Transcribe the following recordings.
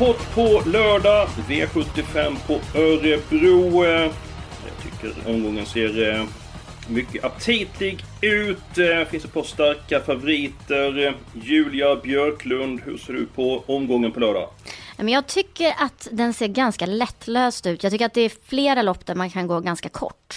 Jackpot på lördag. V75 på Örebro. Jag tycker omgången ser eh, mycket aptitlig ut. Eh, finns ett par starka favoriter. Julia Björklund, hur ser du på omgången på lördag? Men jag tycker att den ser ganska lättlöst ut. Jag tycker att det är flera lopp där man kan gå ganska kort.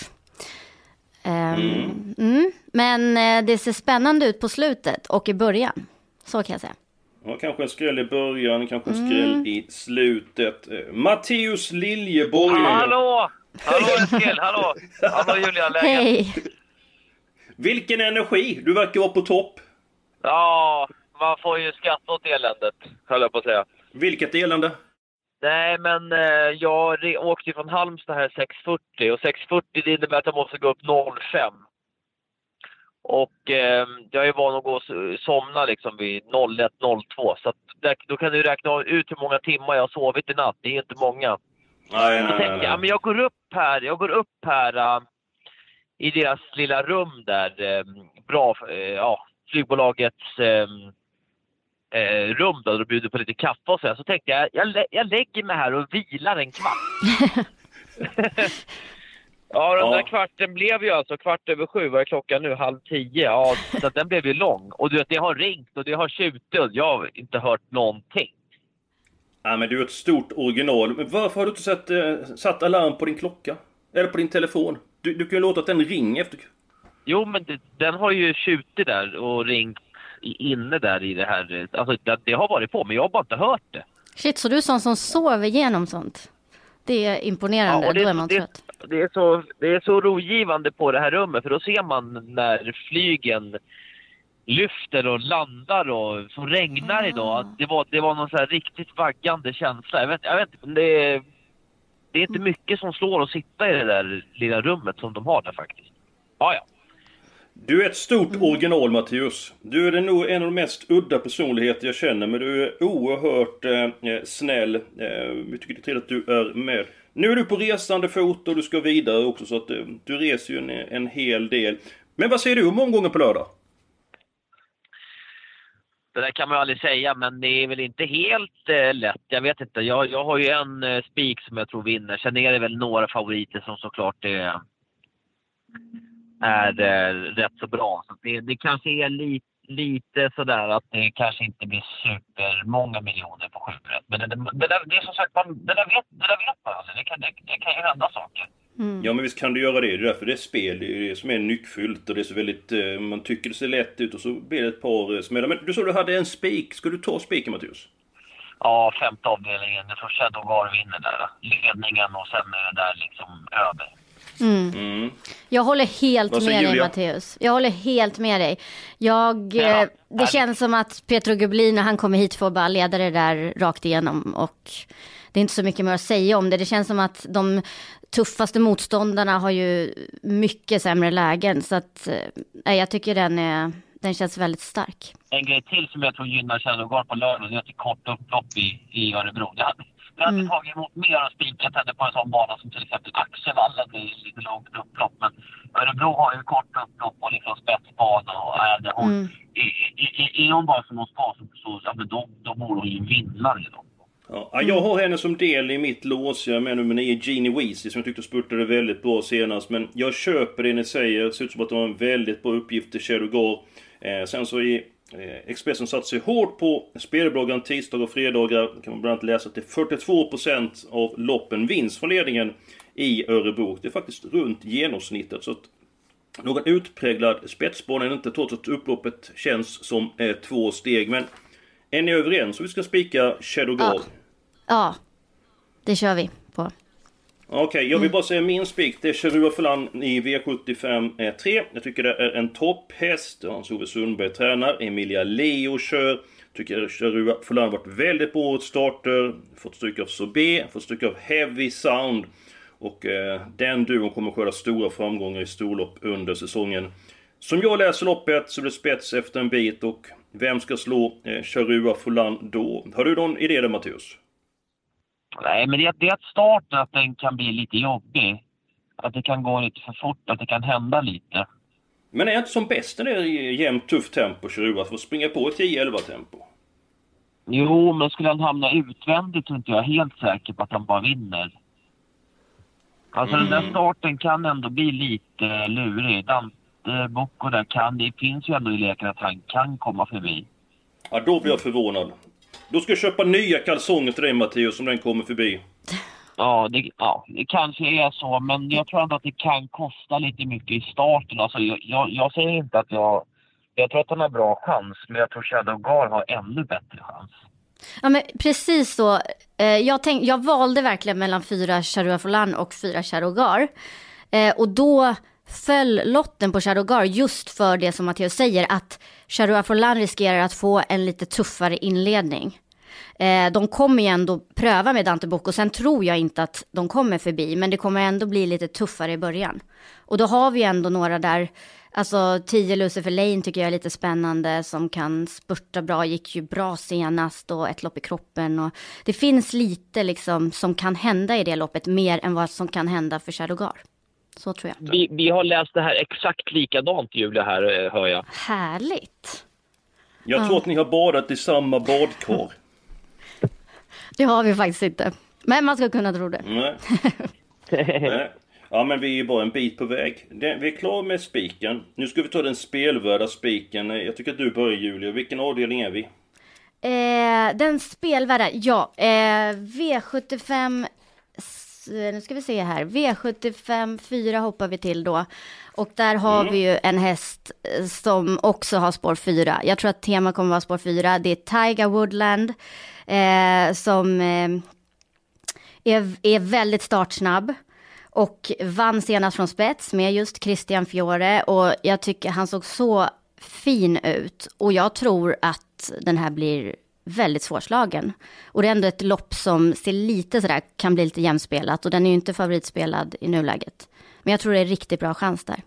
Mm. Mm. Men eh, det ser spännande ut på slutet och i början. Så kan jag säga. Ja, kanske en skräll i början, kanske en skräll mm. i slutet. Eh, Matteus Liljeborg. Hallå! Hallå Eskil, hallå! Hallå Julia, läget? Hej! Vilken energi! Du verkar vara på topp. Ja, man får ju skratta åt eländet, höll jag på att säga. Vilket elände? Nej, men eh, jag åkte från Halmstad här 6.40 och 6.40 det innebär att jag måste gå upp 05. Och eh, jag är van att gå och somna liksom vid 01.02 så att där, då kan du räkna ut hur många timmar jag har sovit i natt. Det är inte många. Nej, nej, nej, nej. Jag, men jag går upp här, jag går upp här uh, i deras lilla rum där. Uh, bra, uh, ja, flygbolagets um, rum där och bjuder på lite kaffe och så. Så tänkte jag, jag, jag lägger mig här och vilar en kvart. Ja, den ja. där kvarten blev ju alltså kvart över sju, vad är klockan nu? Halv tio. Ja, så den blev ju lång. Och du vet, det har ringt och det har tjutit jag har inte hört någonting. Ja, men du är ett stort original. Men varför har du inte satt, äh, satt alarm på din klocka? Eller på din telefon? Du, du kan ju låta att den ringer efter... Jo, men det, den har ju tjutit där och ringt inne där i det här. Alltså, det, det, har varit på, men jag har bara inte hört det. Shit, så du är sån som sover igenom sånt? Det är imponerande, ja, det, då är man det, trött. Det är, så, det är så rogivande på det här rummet för då ser man när flygen lyfter och landar och så regnar idag. Det var, det var någon så riktigt vaggande känsla. Jag vet, jag vet det är, det är inte mycket som slår att sitta i det där lilla rummet som de har där faktiskt. Ja, ja. Du är ett stort original Mattias. Du är nog en av de mest udda personligheter jag känner men du är oerhört eh, snäll. Eh, vi tycker det är trevligt att du är med. Nu är du på resande fot och du ska vidare också så att du, du reser ju en, en hel del. Men vad säger du om omgången på lördag? Det där kan man ju aldrig säga, men det är väl inte helt eh, lätt. Jag vet inte. Jag, jag har ju en eh, spik som jag tror vinner. Sen är det väl några favoriter som såklart är är eh, rätt så bra. Så det, det kanske är lite, lite sådär att det kanske inte blir supermånga miljoner på 7 Men det, det, det, där, det är som sagt, man, det, där vet, det där vet man aldrig. Det kan, det, det kan ju hända saker. Mm. Ja men visst kan du göra det. Det är därför det är spel. Det är det som är nyckfullt och det är så väldigt... Eh, man tycker det ser lätt ut och så blir det ett par eh, smällar. Men du sa du hade en spik. Ska du ta spiken Mattias? Ja, femte avdelningen. Jag tror Shadow Gar vinner där. Ledningen och sen är det där liksom över. Mm. Mm. Jag håller helt med Julia? dig Matteus. Jag håller helt med dig. Jag, ja, eh, det känns som att Petro Gublin när han kommer hit får bara leda det där rakt igenom. Och det är inte så mycket mer att säga om det. Det känns som att de tuffaste motståndarna har ju mycket sämre lägen. Så att, eh, jag tycker den, är, den känns väldigt stark. En grej till som jag tror gynnar Kärrgård på lördag, det är att det är kort upplopp i, i Örebro. Det hade, det hade mm. tagit emot mer och spikat henne på en sån bana som till exempel Axevallen. Det är lite långt upplopp. Men Örebro har ju kort upplopp och liksom spetsbana. Och är, det hon, mm. är, är, är hon bara som hon ska så, så ja, men då, då borde hon ju vinnare då. Ja, jag har henne som del i mitt lås. Jag är med nummer 9, Jeannie Weezy, som jag tyckte spurtade väldigt bra senast. Men jag köper det ni säger. Det ser ut som att det var en väldigt bra uppgift till Shadow Eh, sen så i Expressen satt sig hårt på spelbloggen tisdag och fredagar. kan man bland annat läsa att det är 42% av loppen vinst från ledningen i Örebro. Det är faktiskt runt genomsnittet. Så någon utpräglad spetsbana är det inte trots att upploppet känns som eh, två steg. Men är ni överens om vi ska spika Shadow ja. ja, det kör vi på. Okej, okay, jag vill mm. bara säga min spik. Det är Cherua Falan i V75 3. Jag tycker det är en topphäst. Hans-Ove Sundberg tränar. Emilia Leo kör. Tycker Cherua Falan varit väldigt bra åt starter. Fått stryk av Sobé, fått stryk av Heavy Sound. Och eh, den duon kommer skörda stora framgångar i storlopp under säsongen. Som jag läser loppet så blir spets efter en bit och vem ska slå eh, Charua Folan då? Har du någon idé där Matteus? Nej, men det, det är att starten att den kan bli lite jobbig. Att det kan gå lite för fort, att det kan hända lite. Men är inte som bäst när det är jämnt tufft tempo, Charua, för att springa på 10-11 tempo? Jo, men skulle han hamna utvändigt så är inte jag helt säker på att han bara vinner. Alltså mm. den där mm. starten kan ändå bli lite lurig. Dante Bocco där kan, det finns ju ändå i leken att han kan komma förbi. Ja, då blir jag förvånad. Då ska jag köpa nya kalsonger till dig Mattias om den kommer förbi. Ja det, ja, det kanske är så, men jag tror ändå att det kan kosta lite mycket i starten. Alltså, jag, jag, jag säger inte att jag... Jag tror att han har bra chans, men jag tror Shadow Gar har ännu bättre chans. Ja men precis så. Eh, jag, tänk, jag valde verkligen mellan fyra Charua Folan och fyra Charogar. Eh, och då föll lotten på Shadowgar just för det som Matteus säger att Shadow Afrolan riskerar att få en lite tuffare inledning. Eh, de kommer ju ändå pröva med Dante Bocco, sen tror jag inte att de kommer förbi, men det kommer ändå bli lite tuffare i början. Och då har vi ändå några där Alltså 10 Lucifer Lane tycker jag är lite spännande som kan spurta bra, gick ju bra senast och ett lopp i kroppen och det finns lite liksom som kan hända i det loppet mer än vad som kan hända för Shadowgar. Så tror jag. Vi, vi har läst det här exakt likadant Julia här eh, hör jag. Härligt. Jag tror ja. att ni har badat i samma badkar. det har vi faktiskt inte. Men man ska kunna tro det. Nej. Nej. Ja men vi är bara en bit på väg. vi är klara med spiken. Nu ska vi ta den spelvärda spiken. Jag tycker att du börjar Julia. Vilken avdelning är vi? Eh, den spelvärda, ja. Eh, V75 nu ska vi se här, V75 4 hoppar vi till då. Och där har mm. vi ju en häst eh, som också har spår 4. Jag tror att tema kommer vara spår 4. Det är Tiger Woodland eh, som eh, är, är väldigt startsnabb. Och vann senast från spets med just Christian Fiore och jag tycker han såg så fin ut. Och jag tror att den här blir väldigt svårslagen. Och det är ändå ett lopp som ser lite sådär, kan bli lite jämspelat och den är ju inte favoritspelad i nuläget. Men jag tror det är riktigt bra chans där.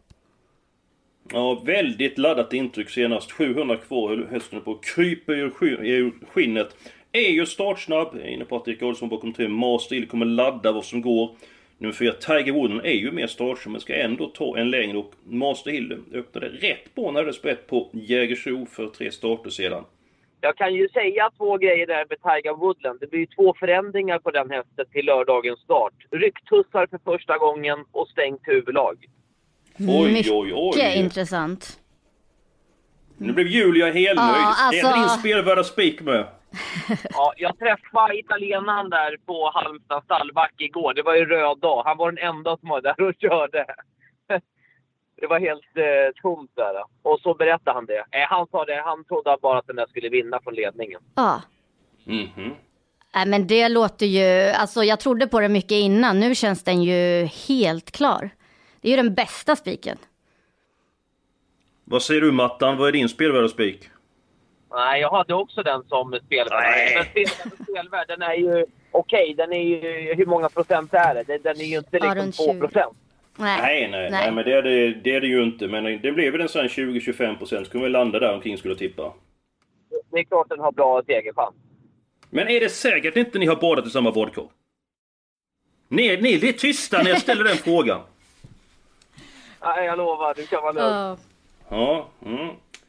Ja, väldigt laddat intryck senast. 700 kvar, hästen på kryper ur skinnet. Är ju startsnabb, jag är inne på att Erik Adolfsson bakom tre. Master kommer ladda vad som går. Nummer fyra, Tiger Wooden, är ju mer startsnabb, men ska ändå ta en längre och Master Hill öppnade rätt bra när det sprätt på Jägersro för tre starter sedan. Jag kan ju säga två grejer där med Tiger Woodland. Det blir ju två förändringar på den hästen till lördagens start. Rycktussar för första gången och stängt huvudlag. Oj, oj, oj. Mycket intressant. Nu blev Julia helnöjd. Ja, alltså... Är det din spelvärda spik med? ja, jag träffade italienaren där på Halmstad stallback igår. Det var ju röd dag. Han var den enda som var där och körde. Det var helt eh, tomt där. Och så berättade han det. Eh, han sa det, han trodde bara att den där skulle vinna från ledningen. Ja. Mm -hmm. Nej men det låter ju, alltså jag trodde på det mycket innan. Nu känns den ju helt klar. Det är ju den bästa spiken. Vad säger du Mattan? Vad är din spelvärda spik? Nej, jag hade också den som spelvärd. Men spelvärd spelvärd, den är ju okej. Okay, den är ju... Hur många procent är det? Den är ju inte liksom ja, 2 procent. Nej. Nej, nej, nej, men det är det, det är det ju inte. Men det blev väl en sån 20-25 procent. Skulle vi landa där omkring skulle tippa. Det är klart den har bra segerchans. Men är det säkert inte ni har badat i samma badkar? Ni, ni är lite tysta när jag ställer den frågan. Nej, jag lovar. Du kan vara lugn. Ja, mm.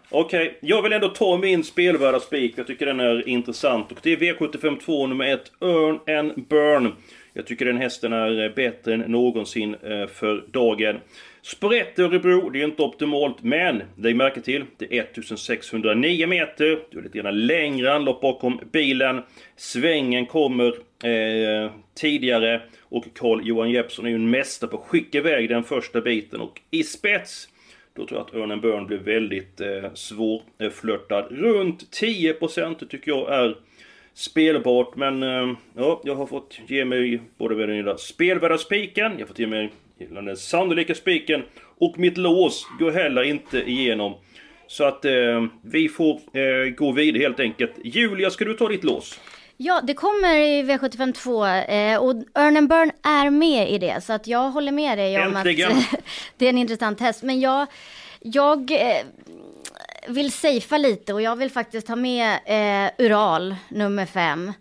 Okej, okay. jag vill ändå ta min spelvärda spik. Jag tycker den är intressant. Och det är V75 2 nummer 1, Earn and Burn. Jag tycker den hästen är eh, bättre än någonsin eh, för dagen. Sprätt Örebro, det är inte optimalt, men lägg märke till, det är 1609 meter. Du är lite grann längre anlopp bakom bilen. Svängen kommer eh, tidigare och Carl-Johan Jeppsson är ju en mästare på att skicka iväg den första biten. Och i spets då tror jag att Örnen Börn blir väldigt eh, svårflörtad. Runt 10% tycker jag är spelbart. Men eh, ja, jag har fått ge mig både med den lilla spelvärda spiken, jag har fått ge mig den sannolika spiken och mitt lås går heller inte igenom. Så att eh, vi får eh, gå vidare helt enkelt. Julia, ska du ta ditt lås? Ja, det kommer i V75 2 eh, och Earn Burn är med i det. Så att jag håller med dig om Äntligen. att det är en intressant häst. Men jag, jag eh, vill safea lite och jag vill faktiskt ha med eh, Ural, nummer 5.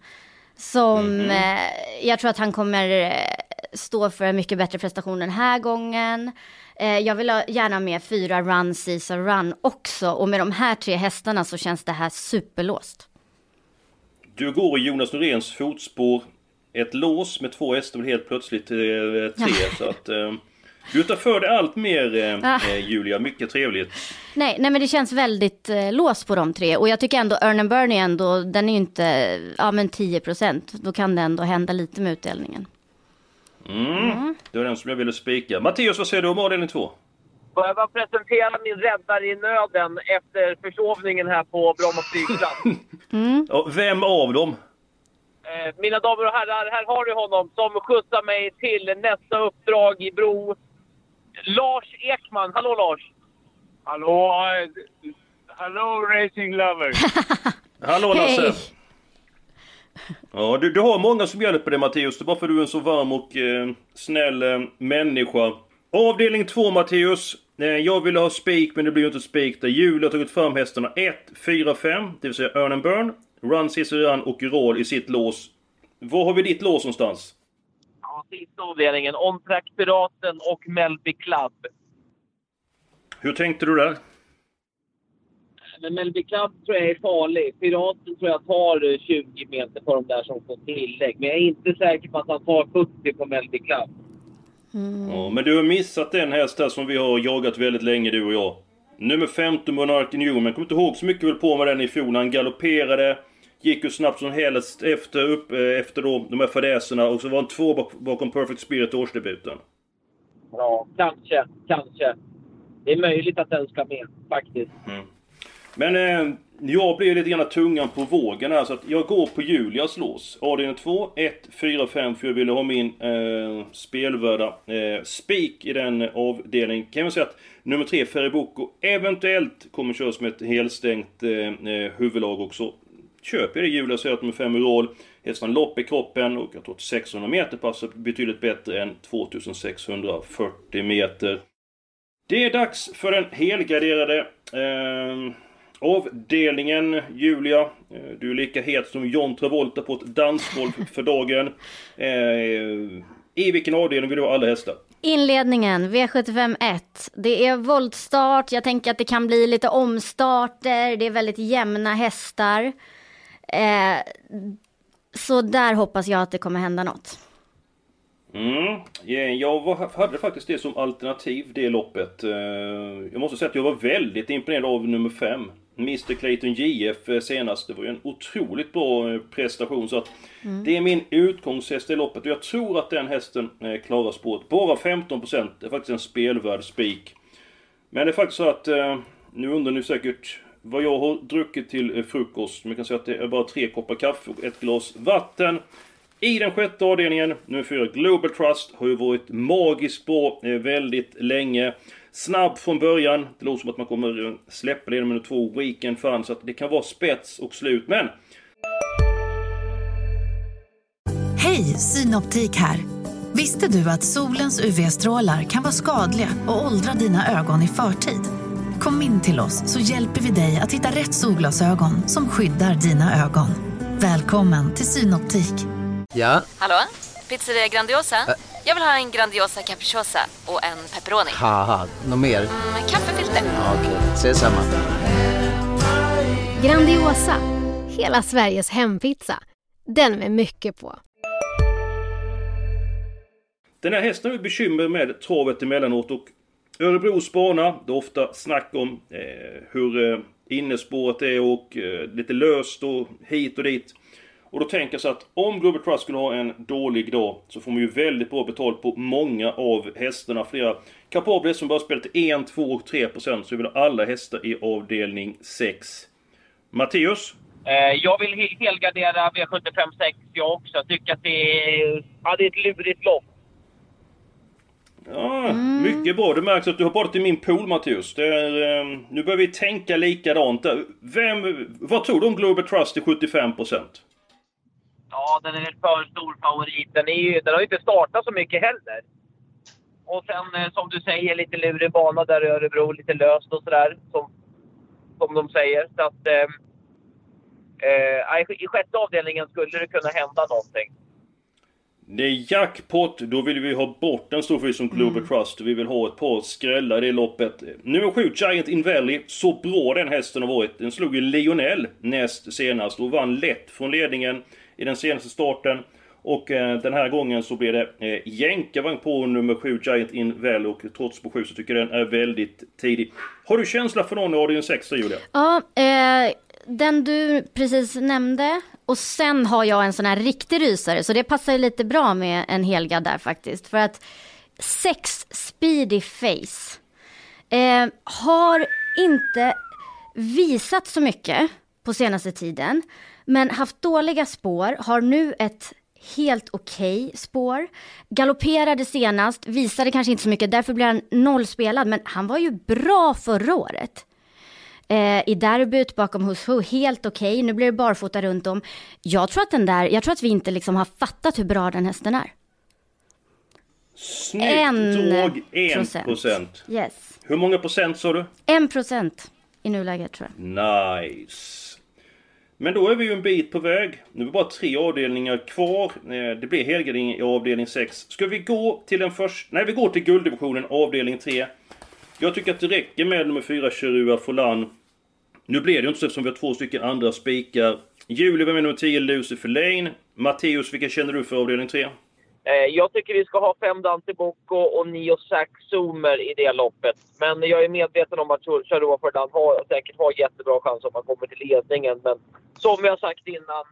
Som mm -hmm. jag tror att han kommer eh, stå för en mycket bättre prestation den här gången. Eh, jag vill ha, gärna med fyra Run Caesar Run också och med de här tre hästarna så känns det här superlåst. Du går i Jonas Noréns fotspår. Ett lås med två hästar och helt plötsligt eh, tre. så att, eh, du tar för dig allt mer eh, ah. eh, Julia, mycket trevligt. Nej, nej men det känns väldigt eh, låst på de tre och jag tycker ändå Earn and Burn är ändå, den är ju inte, ja men 10 procent. Då kan det ändå hända lite med utdelningen. Mm. mm. Det var den som jag ville spika. Mattias, vad säger du om avdelning två? Får jag bara presentera min räddare i nöden efter försovningen här på Bromma flygplats? mm. vem av dem? Eh, mina damer och herrar, här har ni honom som skjutsar mig till nästa uppdrag i Bro. Lars Ekman. Hallå Lars! Hallå! Hallå Racing Lovers! Hallå Lasse! Hey. Ja, du, du har många som hjälper dig Matteus. Det är bara för att du är en så varm och eh, snäll eh, människa. Avdelning 2 Matteus. Eh, jag ville ha spik men det blir ju inte spik där. Julia har tagit fram hästarna 1, 4, 5. Det vill säga Earn and Burn, Run Ciceran och Roll i sitt lås. Var har vi ditt lås någonstans? Sista avdelningen. Track Piraten och Melby Club. Hur tänkte du där? Men Melby Club tror jag är farlig. Piraten tror jag tar 20 meter på de där som får tillägg. Men jag är inte säker på att han tar 40 på Melby Club. Mm. Ja, men du har missat en häst här som vi har jagat väldigt länge du och jag. Nummer 15 Monarch Newman. Kommer inte ihåg så mycket väl på med den i fjol. Han galopperade. Gick ju snabbt som helst efter, upp, eh, efter då, de här fadäserna och så var han två bakom Perfect Spirit årsdebuten. Ja, kanske, kanske. Det är möjligt att den ska med, faktiskt. Mm. Men eh, jag blir lite grann tungan på vågen här så att jag går på Julias lås. Avdelning 2, 1, 4, 5 för jag ville ha min eh, spelvärda eh, spik i den avdelningen. Kan man säga att nummer 3, Ferribocco, eventuellt kommer köras med ett helstängt eh, eh huvudlag också. Köper jag det Julia säger att nummer 5 Ural Hästen lopp i kroppen och jag tror att 600 meter passar betydligt bättre än 2640 meter. Det är dags för den helgarderade eh, Avdelningen, Julia. Eh, du är lika het som John Travolta på ett dansgolv för dagen. Eh, I vilken avdelning vill du ha alla hästar? Inledningen, V75 1. Det är voltstart, jag tänker att det kan bli lite omstarter, det är väldigt jämna hästar. Eh, så där hoppas jag att det kommer hända något. Mm. Jag hade faktiskt det som alternativ, det loppet. Jag måste säga att jag var väldigt imponerad av nummer 5. Mr Clayton JF eh, senast. Det var ju en otroligt bra eh, prestation. Så att mm. Det är min utgångshäst i loppet och jag tror att den hästen eh, klarar spåret. Bara 15% är faktiskt en spelvärd spik. Men det är faktiskt så att, nu undrar ni säkert vad jag har druckit till eh, frukost. Man kan säga att det är bara tre koppar kaffe och ett glas vatten. I den sjätte avdelningen, nummer fyra, Global Trust, har ju varit magiskt bra eh, väldigt länge. Snabb från början. Det låter som att man kommer släppa det inom två weekend fan, Så att det kan vara spets och slut. Men... Hej, Synoptik här. Visste du att solens UV-strålar kan vara skadliga och åldra dina ögon i förtid? Kom in till oss så hjälper vi dig att hitta rätt solglasögon som skyddar dina ögon. Välkommen till Synoptik. Ja? Hallå? Pizzeria Grandiosa? Ä Jag vill ha en Grandiosa capriciosa och en pepperoni. något mer? Mm, kaffefilter. Ja, Okej, okay. ses samma. Grandiosa, hela Sveriges hempizza. Den med mycket på. Den här hästen har vi bekymmer med travet emellanåt och Örebros bana, det är ofta snack om eh, hur eh, innespåret är och eh, lite löst och hit och dit. Och då tänker jag så att om Global Trust skulle ha en dålig dag så får man ju väldigt bra betalt på många av hästarna. Flera kapabla som bara spelar till 1, 2 och 3 procent. Så jag vill ha alla hästar i avdelning 6. Matteus, Eh, jag vill helgardera V756 jag också. Jag tycker att det är, ja, det är ett lurigt lopp. Ja, mm. mycket bra. Det märks att du har badat i min pool Mattias. Är, um, nu börjar vi tänka likadant. Vem, vad tror du om Global Trust till 75%? Ja, den är en för stor favorit. Den, är ju, den har ju inte startat så mycket heller. Och sen eh, som du säger, lite lurig bana där i Örebro. Lite löst och sådär. Som, som de säger. Så att... Eh, eh, I sjätte avdelningen skulle det kunna hända någonting. Det är jackpot, då vill vi ha bort en storfilm som Global mm. Trust. Vi vill ha ett par skrällar i det loppet. Nummer 7, Giant In Valley. Så bra den hästen har varit. Den slog ju Lionel näst senast och vann lätt från ledningen i den senaste starten. Och eh, den här gången så blir det eh, jänkarvagn på nummer 7, Giant In Valley. Och trots på 7 så tycker jag den är väldigt tidig. Har du känsla för någon i avdelning 6 Julia? Ja, eh, den du precis nämnde. Och sen har jag en sån här riktig rysare, så det passar lite bra med en helgad där faktiskt. För att sex Speedy Face eh, har inte visat så mycket på senaste tiden, men haft dåliga spår, har nu ett helt okej okay spår. Galopperade senast, visade kanske inte så mycket, därför blir han nollspelad, men han var ju bra förra året eh, i derbyt bakom Hus Hu, helt okej. Okay. Nu blir det barfota runt om. Jag tror att den där, jag tror att vi inte liksom har fattat hur bra den hästen är. Snyggt en drag, en procent. procent. Yes. Hur många procent sa du? En procent i nuläget tror jag. Nice. Men då är vi ju en bit på väg. Nu är det bara tre avdelningar kvar. Eh, det blir helgardering i avdelning 6. Ska vi gå till den första... Nej, vi går till gulddivisionen, avdelning 3. Jag tycker att det räcker med nummer 4, Cherua Folan. Nu blir det ju inte så eftersom vi har två stycken andra spikar. Julie, vem är nummer 10, Lucifer Lane? Matteus, vilka känner du för avdelning 3? Eh, jag tycker vi ska ha fem Dante Bocco och nio Zack Zoomer i det loppet. Men jag är medveten om att Charua Ferdinand har, säkert har jättebra chans om man kommer till ledningen. Men som jag sagt innan,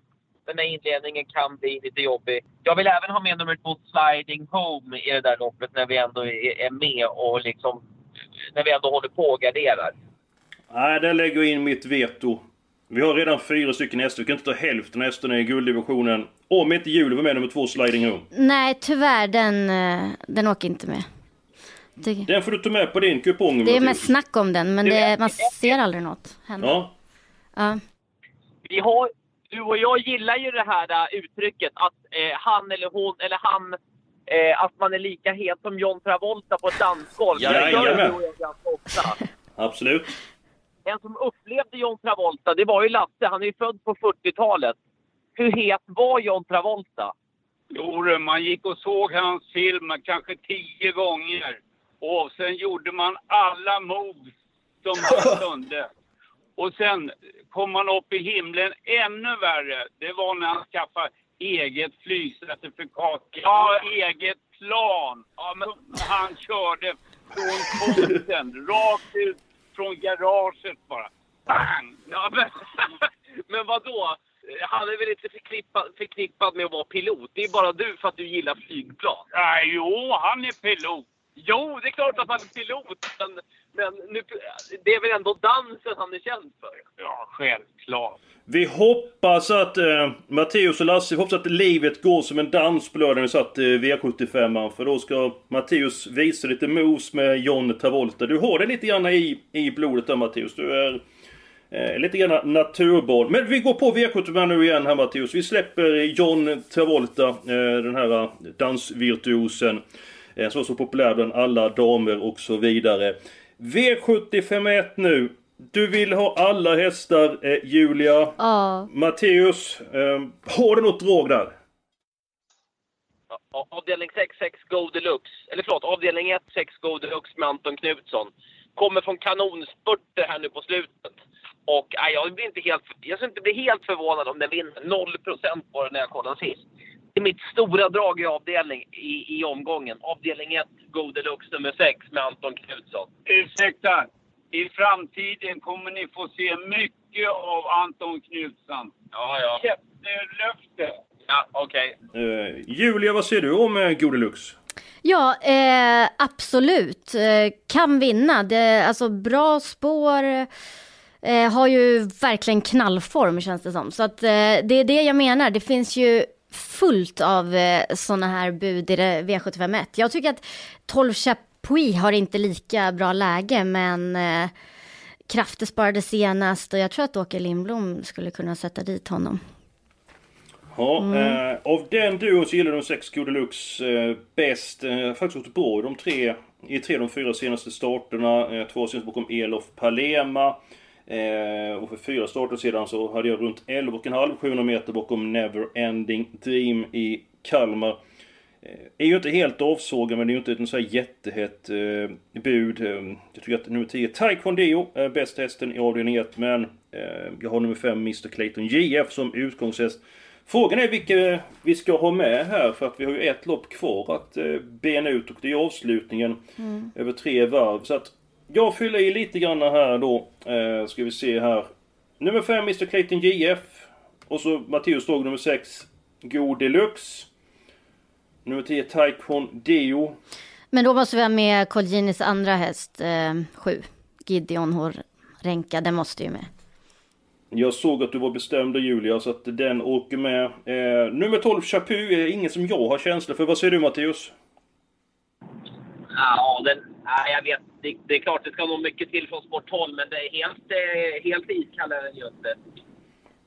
den här inledningen kan bli lite jobbig. Jag vill även ha med nummer två Sliding Home i det där loppet när vi ändå är med och liksom när vi ändå håller på och garderar. Nej, där lägger jag in mitt veto. Vi har redan fyra stycken hästar. Vi kan inte ta hälften av hästarna i gulddivisionen. Om inte Julie var med nummer två, Sliding Home. Nej, tyvärr. Den, eh, den åker inte med. Det... Den får du ta med på din kupong. Det är mest snack om den, men det, man ser aldrig något hända. Ja. ja. Vi har, du och jag gillar ju det här uh, uttrycket att eh, han eller hon, eller han eh, att man är lika het som John Travolta på ett dansgolv. Ja, det gör du och jag ganska ofta. Absolut. En som upplevde John Travolta, det var ju Lasse. Han är ju född på 40-talet. Hur het var John Travolta? Jo, man gick och såg hans film kanske tio gånger. Och sen gjorde man alla moves som man kunde. Och sen kom man upp i himlen ännu värre. Det var när han skaffade eget flygcertifikat, ja, eget plan. Ja, men han körde från porten, rakt ut från garaget bara. Bang! Ja, men, men vadå? Han är väl inte förknippad, förknippad med att vara pilot? Det är bara du för att du gillar flygplan. Nej, jo, han är pilot. Jo, det är klart att han är pilot. Men, men nu, det är väl ändå dansen han är känd för? Ja, självklart. Vi hoppas att eh, Matteus och Lasse, vi hoppas att livet går som en dans på lördag när vi satt eh, V75 För då ska Matteus visa lite moves med John Travolta. Du har det lite grann i, i blodet där Matteus. Du är eh, lite grann naturbarn. Men vi går på V75 nu igen här Matteus. Vi släpper John Travolta, eh, den här eh, dansvirtuosen. Eh, är så populär bland alla damer och så vidare. V75 nu. Du vill ha alla hästar, eh, Julia. Ja. Matteus, eh, har du något drag där? Avdelning 6, 6 Go Deluxe. Eller förlåt, avdelning 1, 6 Go Deluxe med Anton Knutsson. Kommer från kanonspurter här nu på slutet. Och nej, jag, blir inte helt, jag skulle inte bli helt förvånad om den vinner. 0% på den när jag kollade sist. Det är mitt stora drag i avdelning i, i omgången. Avdelning 1, Go Deluxe nummer 6 med Anton Knutsson. Ursäkta, i framtiden kommer ni få se mycket av Anton Knutsson. Ja, ja. Käftlöfte. Ja, okej. Okay. Uh, eh, Julia, vad säger du om uh, Godelux? Ja, eh, absolut. Eh, kan vinna. Det, alltså bra spår. Eh, har ju verkligen knallform känns det som. Så att eh, det är det jag menar. Det finns ju fullt av eh, sådana här bud i det V751. Jag tycker att 12 Chapuis har inte lika bra läge men eh, krafter sparade senast och jag tror att Åke Lindblom skulle kunna sätta dit honom. Ja, mm. eh, av den duon så gillar de sex Go Deluxe eh, bäst. Eh, faktiskt i de tre, i tre av de fyra senaste starterna. Eh, två senaste bakom Elof Palema. Eh, och för fyra starter sedan så hade jag runt 11,5 700 meter bakom Never Ending Dream i Kalmar. Eh, är ju inte helt avsågad men det är ju inte ett så här jättehett eh, bud. Eh, jag tycker att nummer 10 Taekwondo är bäst hästen i avdelning 1 men eh, jag har nummer 5 Mr Clayton JF som utgångshäst. Frågan är vilka vi ska ha med här för att vi har ju ett lopp kvar att eh, bena ut och det är avslutningen mm. över tre varv. Så att jag fyller i lite grann här då. Eh, ska vi se här. Nummer 5 Mr Clayton JF. Och så Matteus Ståg nummer 6 Go Deluxe. Nummer 10 Taikon Dio. Men då måste vi ha med Colginis andra häst, 7. Eh, Gideon Renka, den måste ju med. Jag såg att du var bestämd Julia, så att den åker med. Eh, nummer 12 Chapu är ingen som jag har känsla för. Vad säger du Matteus? Ja, den, ja, jag vet. Det, det, är klart det ska nog mycket till från sport 12, men det är helt, eh, helt iskall är den ju inte.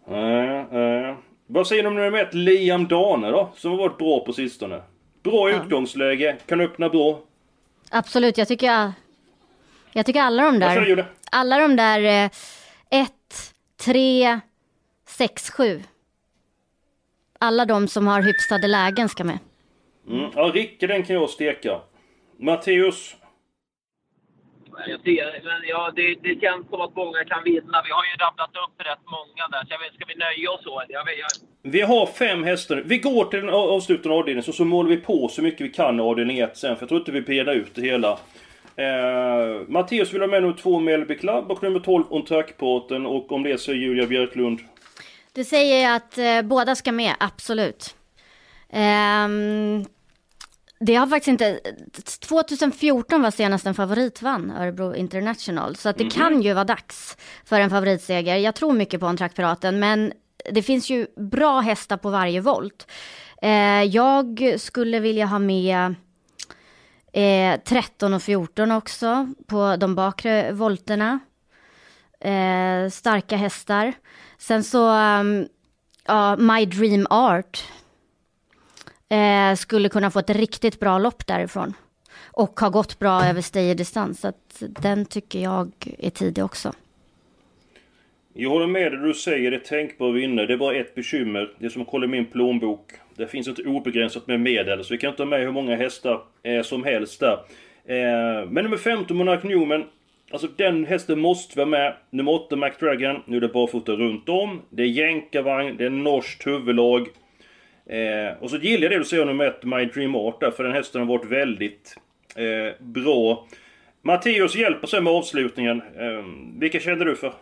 Nej, eh. Vad säger du om nummer ett, Liam Dane då? Som har varit bra på sistone. Bra ja. utgångsläge, kan öppna bra. Absolut, jag tycker jag, jag tycker alla de där... Alla de där 1, 3, 6, 7. Alla de som har hyfsade lägen ska med. Mm. Ja, Ricke den kan jag steka. Matteus? Jag ser, men ja, det, det känns som att många kan vinna. Vi har ju rabblat upp rätt många där. Så jag vet, ska vi nöja oss så? Jag vet, jag... Vi har fem hästar. Vi går till den avslutande avdelningen, så, så målar vi på så mycket vi kan i avdelning 1 sen. För jag tror inte vi penar ut det hela. Eh, Matteus vill ha med nummer 2 Melby Club och nummer 12 On Track-båten. Och om det så är Julia Björklund. Det säger jag att eh, båda ska med, absolut. Um, det har faktiskt inte... 2014 var senast en favorit vann Örebro International. Så att det mm. kan ju vara dags för en favoritseger. Jag tror mycket på en trackpiraten, men det finns ju bra hästar på varje volt. Eh, jag skulle vilja ha med eh, 13 och 14 också på de bakre volterna. Eh, starka hästar. Sen så, um, ja, My Dream Art eh, skulle kunna få ett riktigt bra lopp därifrån. Och har gått bra över stay-distans. Så att den tycker jag är tidig också. Jag håller med dig du säger, det är tänkbar vinnare. Det är bara ett bekymmer. Det är som att kolla min plånbok. Det finns inte obegränsat med medel, så vi kan inte ha med hur många hästar eh, som helst där. Eh, men nummer 15, Monark Newman. Alltså den hästen måste vara med. Nummer 8, McDragon. Nu är det barfota runt om. Det är jänkarvagn, det är norskt huvudlag. Eh, och så gillar jag det du säger nummer ett, My Dream Art där, för den hästen har varit väldigt eh, bra. Matteus hjälper sig med avslutningen. Eh, vilka känner du för?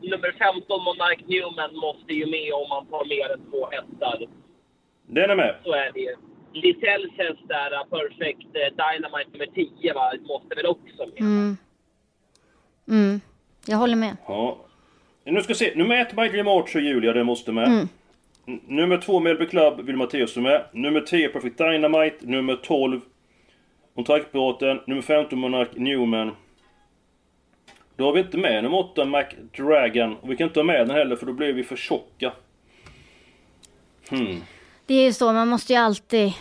Nummer 15, Monark Newman, måste ju med om man tar mer än två hästar. Den är med. Så är det ju. Lisells häst där, Perfect eh, Dynamite nummer 10, va, måste väl också med. Mm. Mm. Jag håller med. Ja. Nu ska vi se. Nummer ett, My Dream Art, så Julia, det måste med. Mm. Nummer 2 Melby Club vill Matteus med. Nummer 10 Perfect Dynamite. Nummer 12 Kontraktbåten. Nummer 15 Monarch Newman. Då har vi inte med nummer 8 McDragon. Och vi kan inte ha med den heller för då blir vi för tjocka. Hmm. Det är ju så, man måste ju alltid...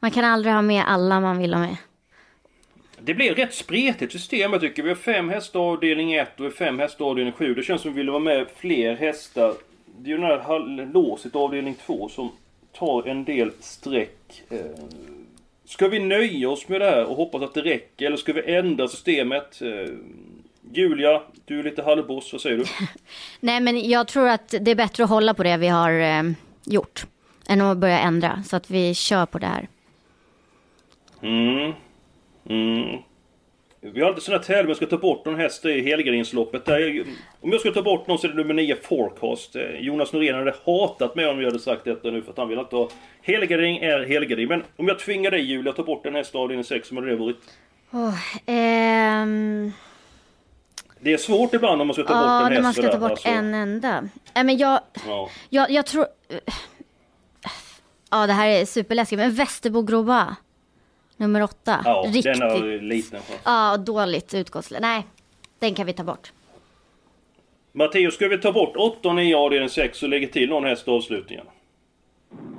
Man kan aldrig ha med alla man vill ha med. Det blir rätt spretigt system jag tycker. Vi har fem hästar avdelning 1 och fem hästar avdelning 7. Det känns som vi vill vara med fler hästar det är ju den här låset avdelning 2 som tar en del streck. Eh, ska vi nöja oss med det här och hoppas att det räcker eller ska vi ändra systemet? Eh, Julia, du är lite halvboss, vad säger du? Nej men jag tror att det är bättre att hålla på det vi har eh, gjort. Än att börja ändra, så att vi kör på det här. Mm. Mm. Vi har inte sådana tävlingar, jag ska ta bort någon häst i Helgardensloppet. Om jag ska ta bort någon så är det nummer 9 Forecast. Eh, Jonas Norén hade hatat mig om jag hade sagt detta nu för att han vill inte ha... Helgardin är Helgardin. Men om jag tvingar dig Julia att ta bort en häst av din 6, som hade det varit? Oh, ehm... Det är svårt ibland om man ska ta bort ja, en häst. Ja, man ska ta bort alltså. en enda. Nej, men jag, ja. jag, jag tror... Ja, det här är superläskigt. Men Västerbo Groba. Nummer åtta. Ja, Riktigt. den har liten chans. Ja, dåligt utgångsläge. Nej, den kan vi ta bort. Matteus, ska vi ta bort 8 och 9 avdelning 6 och lägga till någon häst i avslutningen?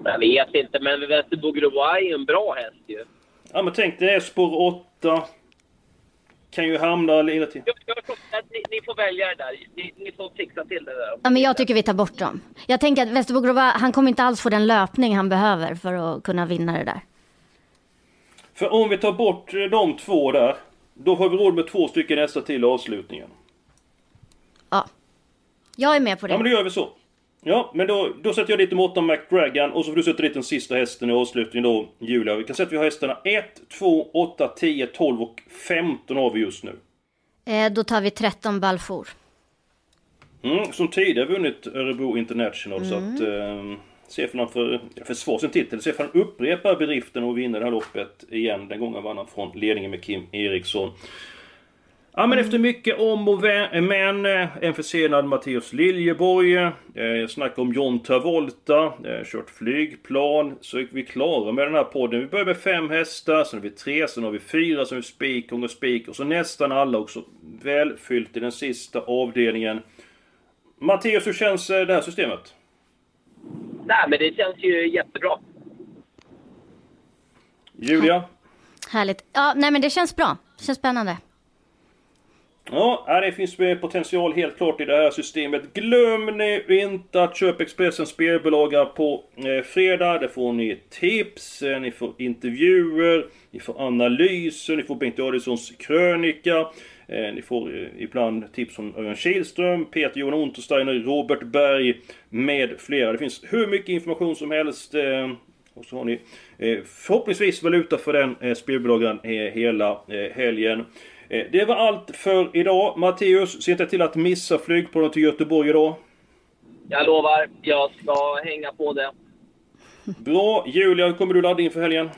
Jag vet inte, men Västerbo Groa är en bra häst ju. Ja, men tänk dig spår 8. Kan ju hamna lite till. Jag, jag, ni, ni får välja det där. Ni, ni, får fixa till det där. Ja, men jag tycker vi tar bort dem. Jag tänker att Västerbo Groba, han kommer inte alls få den löpning han behöver för att kunna vinna det där. För om vi tar bort de två där, då har vi råd med två stycken hästar till avslutningen. Ja. Jag är med på det. Ja, men då gör vi så. Ja, men då, då sätter jag dit nummer 8 McDragon och så får du sätta dit den sista hästen i avslutningen då, Julia. Vi kan säga att vi har hästarna 1, 2, 8, 10, 12 och 15 har vi just nu. Eh, då tar vi 13 Balfour. Mm, som tidigare vunnit Örebro International Mm. så att... Eh, se för han sin titel. Se han upprepar bedriften och vinner det här loppet igen. Den gången vann han från ledningen med Kim Eriksson. Ja men efter mycket om och men, eh, en försenad Matteus Liljeborg, eh, snack om John Travolta, eh, kört flygplan, så är vi klara med den här podden. Vi börjar med fem hästar, sen har vi tre, sen har vi fyra, sen har vi spik, och spik och så nästan alla också välfyllt i den sista avdelningen. Matteus, hur känns eh, det här systemet? Nej, men det känns ju jättebra. Julia? Härligt. Ja, nej men det känns bra. Det känns spännande. Ja, det finns potential helt klart i det här systemet. Glöm nu inte att köpa Expressens spelbolaga på eh, fredag. Där får ni tips, eh, ni får intervjuer, ni får analyser, ni får Bengt Adilssons krönika. Eh, ni får ibland tips från Örjan Kihlström, Peter Johan Untersteiner, Robert Berg med flera. Det finns hur mycket information som helst. Eh, och så har ni eh, förhoppningsvis valuta för den eh, spelbolagen eh, hela eh, helgen. Eh, Det var allt för idag. Matteus, se inte till att missa flygplanet till Göteborg idag. Jag lovar, jag ska hänga på det. Bra. Julia, hur kommer du ladda inför helgen?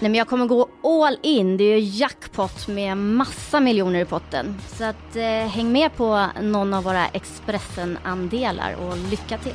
Nej men jag kommer gå all in. Det är ju jackpot med massa miljoner i potten. Så att eh, häng med på någon av våra Expressen-andelar och lycka till.